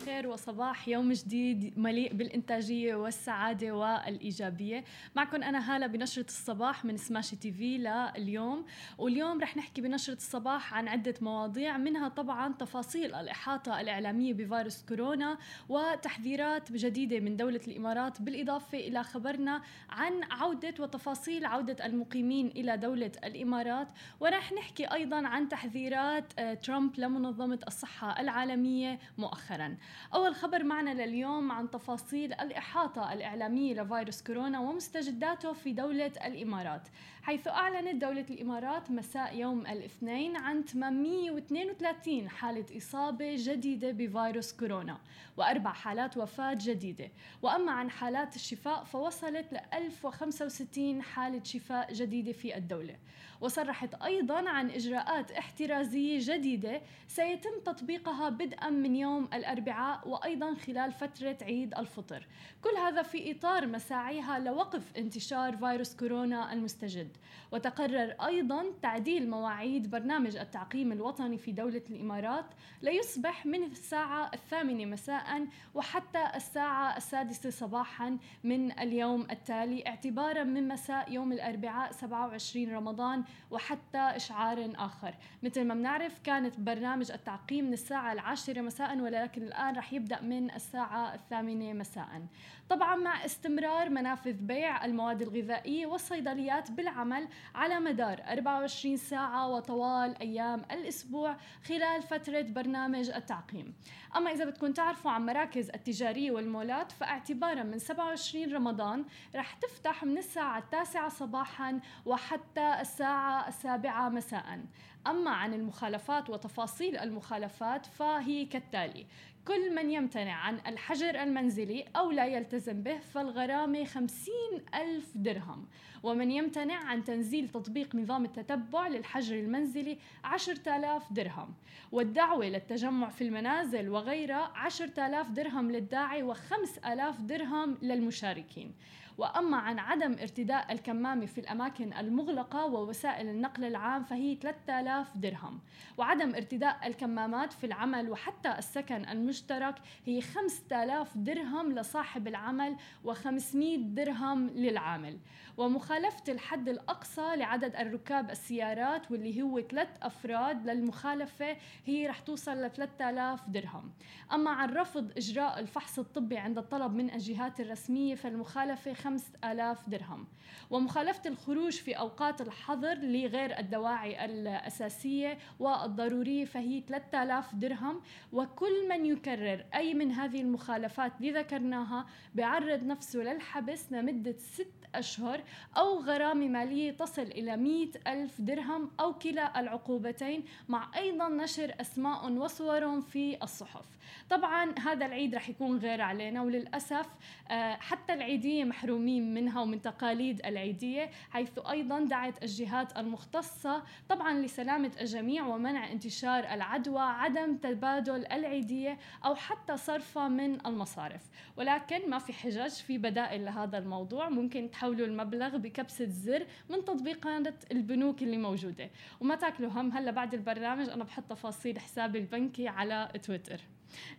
الخير وصباح يوم جديد مليء بالإنتاجية والسعادة والإيجابية. معكم أنا هالة بنشرة الصباح من سماشي تي في لليوم. واليوم رح نحكي بنشرة الصباح عن عدة مواضيع منها طبعا تفاصيل الإحاطة الإعلامية بفيروس كورونا وتحذيرات جديدة من دولة الإمارات بالإضافة إلى خبرنا عن عودة وتفاصيل عودة المقيمين إلى دولة الإمارات. ورح نحكي أيضا عن تحذيرات آه، ترامب لمنظمة الصحة العالمية مؤخرا. أول خبر معنا لليوم عن تفاصيل الإحاطة الإعلامية لفيروس كورونا ومستجداته في دولة الإمارات حيث أعلنت دولة الإمارات مساء يوم الاثنين عن 832 حالة إصابة جديدة بفيروس كورونا وأربع حالات وفاة جديدة. وأما عن حالات الشفاء فوصلت ل 1065 حالة شفاء جديدة في الدولة. وصرحت أيضا عن إجراءات احترازية جديدة سيتم تطبيقها بدءا من يوم الأربعاء وأيضا خلال فترة عيد الفطر. كل هذا في إطار مساعيها لوقف انتشار فيروس كورونا المستجد. وتقرر أيضا تعديل مواعيد برنامج التعقيم الوطني في دولة الإمارات ليصبح من الساعة الثامنة مساء وحتى الساعة السادسة صباحا من اليوم التالي اعتبارا من مساء يوم الأربعاء 27 رمضان وحتى إشعار آخر. مثل ما بنعرف كانت برنامج التعقيم من الساعة العاشرة مساء ولكن الآن رح يبدأ من الساعة الثامنة مساء. طبعا مع استمرار منافذ بيع المواد الغذائية والصيدليات بالعمل على مدار 24 ساعة وطوال أيام الأسبوع خلال فترة برنامج التعقيم. أما إذا بدكم تعرفوا عن مراكز التجارية والمولات فاعتبارا من 27 رمضان رح تفتح من الساعة التاسعة صباحا وحتى الساعة السابعة مساء. أما عن المخالفات وتفاصيل المخالفات فهي كالتالي كل من يمتنع عن الحجر المنزلي أو لا يلتزم به فالغرامة خمسين ألف درهم. ومن يمتنع عن تنزيل تطبيق نظام التتبع للحجر المنزلي عشرة آلاف درهم. والدعوة للتجمع في المنازل وغيرها عشرة آلاف درهم للداعي وخمس آلاف درهم للمشاركين. وأما عن عدم ارتداء الكمامة في الأماكن المغلقة ووسائل النقل العام فهي 3000 درهم. وعدم ارتداء الكمامات في العمل وحتى السكن المشترك هي 5000 درهم لصاحب العمل و500 درهم للعامل. ومخالفة الحد الأقصى لعدد الركاب السيارات واللي هو ثلاث أفراد للمخالفة هي رح توصل ل 3000 درهم. أما عن رفض إجراء الفحص الطبي عند الطلب من الجهات الرسمية فالمخالفة 5000 درهم. ومخالفة الخروج في أوقات الحظر لغير الدواعي الأساسية والضرورية فهي 3000 درهم. وكل من يكرر أي من هذه المخالفات اللي ذكرناها بيعرض نفسه للحبس لمدة ست أشهر أو غرامة مالية تصل إلى 100 ألف درهم أو كلا العقوبتين مع أيضا نشر أسماء وصورهم في الصحف. طبعا هذا العيد رح يكون غير علينا وللأسف آه، حتى العيدية محرومين منها ومن تقاليد العيدية حيث أيضا دعت الجهات المختصة طبعا لسلامة الجميع ومنع انتشار العدوى عدم تبادل العيدية أو حتى صرفها من المصارف. ولكن ما في حجج في بدائل لهذا الموضوع. ممكن تحولوا المبلغ بكبسة زر من تطبيقات البنوك اللي موجودة. وما تاكلوا هم. هلأ بعد البرنامج أنا بحط تفاصيل حسابي البنكي على تويتر.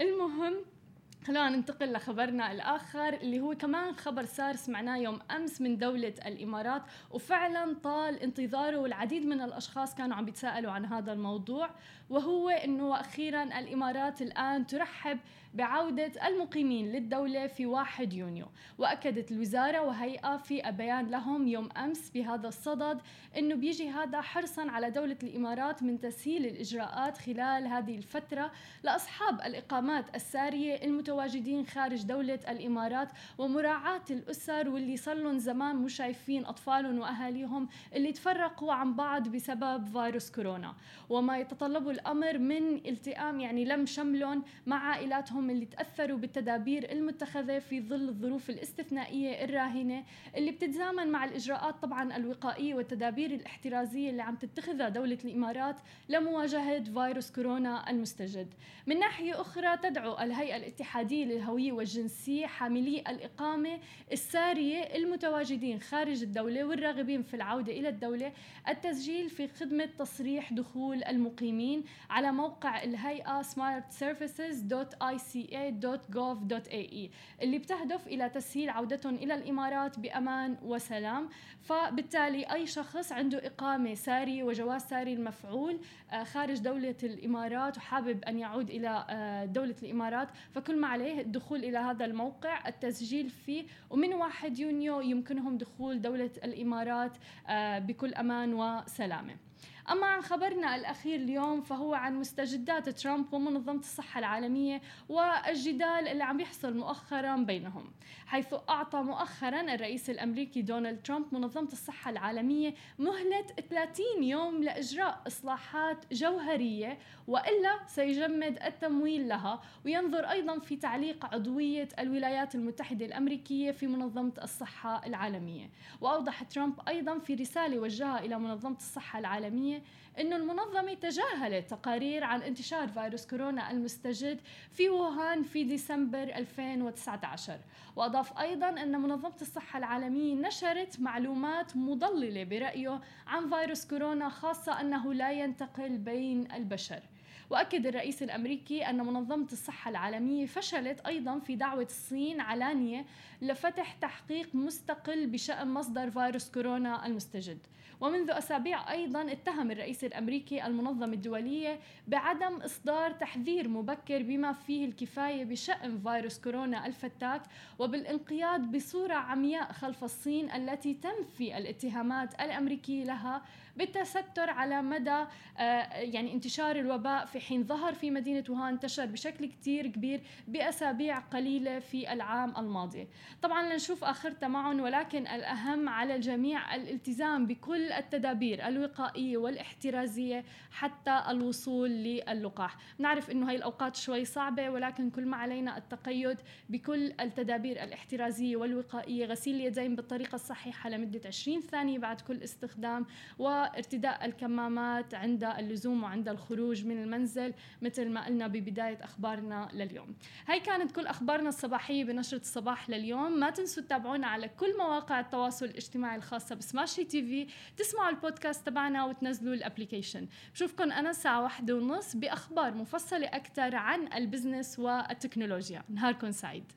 المهم خلونا ننتقل لخبرنا الآخر اللي هو كمان خبر صار سمعناه يوم أمس من دولة الإمارات وفعلا طال انتظاره والعديد من الأشخاص كانوا عم بيتساءلوا عن هذا الموضوع وهو أنه أخيرا الإمارات الآن ترحب بعودة المقيمين للدولة في 1 يونيو. وأكدت الوزارة وهيئة في بيان لهم يوم أمس بهذا الصدد أنه بيجي هذا حرصا على دولة الإمارات من تسهيل الإجراءات خلال هذه الفترة لأصحاب الإقامات السارية المتواجدين خارج دولة الإمارات ومراعاة الأسر واللي صار لهم زمان مش شايفين أطفالهم وأهاليهم اللي تفرقوا عن بعض بسبب فيروس كورونا. وما يتطلبه الأمر من التئام يعني لم شملهم مع عائلاتهم اللي تأثروا بالتدابير المتخذة في ظل الظروف الاستثنائية الراهنة اللي بتتزامن مع الإجراءات طبعا الوقائية والتدابير الاحترازية اللي عم تتخذها دولة الإمارات لمواجهة فيروس كورونا المستجد. من ناحية أخرى تدعو الهيئة الاتحادية الاتحادية للهوية والجنسية حاملي الإقامة السارية المتواجدين خارج الدولة والراغبين في العودة إلى الدولة. التسجيل في خدمة تصريح دخول المقيمين على موقع الهيئة smartservices.ica.gov.ae اللي بتهدف إلى تسهيل عودتهم إلى الإمارات بأمان وسلام. فبالتالي أي شخص عنده إقامة سارية وجواز ساري المفعول آه، خارج دولة الإمارات وحابب أن يعود إلى آه، دولة الإمارات فكل ما عليه الدخول إلى هذا الموقع التسجيل فيه ومن 1 يونيو يمكنهم دخول دولة الإمارات آه، بكل أمان وسلامة. أما عن خبرنا الأخير اليوم فهو عن مستجدات ترامب ومنظمة الصحة العالمية والجدال اللي عم يحصل مؤخرا بينهم حيث أعطى مؤخرا الرئيس الأمريكي دونالد ترامب منظمة الصحة العالمية مهلة 30 يوم لإجراء إصلاحات جوهرية وإلا سيجمد التمويل لها وينظر أيضا في تعليق عضوية الولايات المتحدة الأمريكية في منظمة الصحة العالمية. وأوضح ترامب أيضا في رسالة وجهها إلى منظمة الصحة العالمية أن المنظمة تجاهلت تقارير عن انتشار فيروس كورونا المستجد في ووهان في ديسمبر 2019 وأضاف أيضا أن منظمة الصحة العالمية نشرت معلومات مضللة برأيه عن فيروس كورونا خاصة أنه لا ينتقل بين البشر. وأكد الرئيس الأمريكي أن منظمة الصحة العالمية فشلت أيضا في دعوة الصين علانية لفتح تحقيق مستقل بشأن مصدر فيروس كورونا المستجد. ومنذ أسابيع أيضا اتهم الرئيس الأمريكي المنظمة الدولية بعدم إصدار تحذير مبكر بما فيه الكفاية بشأن فيروس كورونا الفتاك وبالانقياد بصورة عمياء خلف الصين التي تنفي الاتهامات الأمريكية لها بالتستر على مدى آه، يعني انتشار الوباء في حين ظهر في مدينة ووهان انتشر بشكل كتير كبير بأسابيع قليلة في العام الماضي. طبعا لنشوف آخرتها معهم ولكن الأهم على الجميع الالتزام بكل التدابير الوقائية والاحترازية حتى الوصول للقاح. نعرف أنه هاي الأوقات شوي صعبة ولكن كل ما علينا التقيد بكل التدابير الاحترازية والوقائية. غسيل اليدين بالطريقة الصحيحة لمدة 20 ثانية بعد كل استخدام و ارتداء الكمامات عند اللزوم وعند الخروج من المنزل مثل ما قلنا ببداية أخبارنا لليوم. هاي كانت كل أخبارنا الصباحية بنشرة الصباح لليوم. ما تنسوا تتابعونا على كل مواقع التواصل الاجتماعي الخاصة بسماشي تي في. تسمعوا البودكاست تبعنا وتنزلوا ال application. بشوفكم أنا الساعة واحدة ونص بأخبار مفصلة أكثر عن ال business والتكنولوجيا. نهاركم سعيد.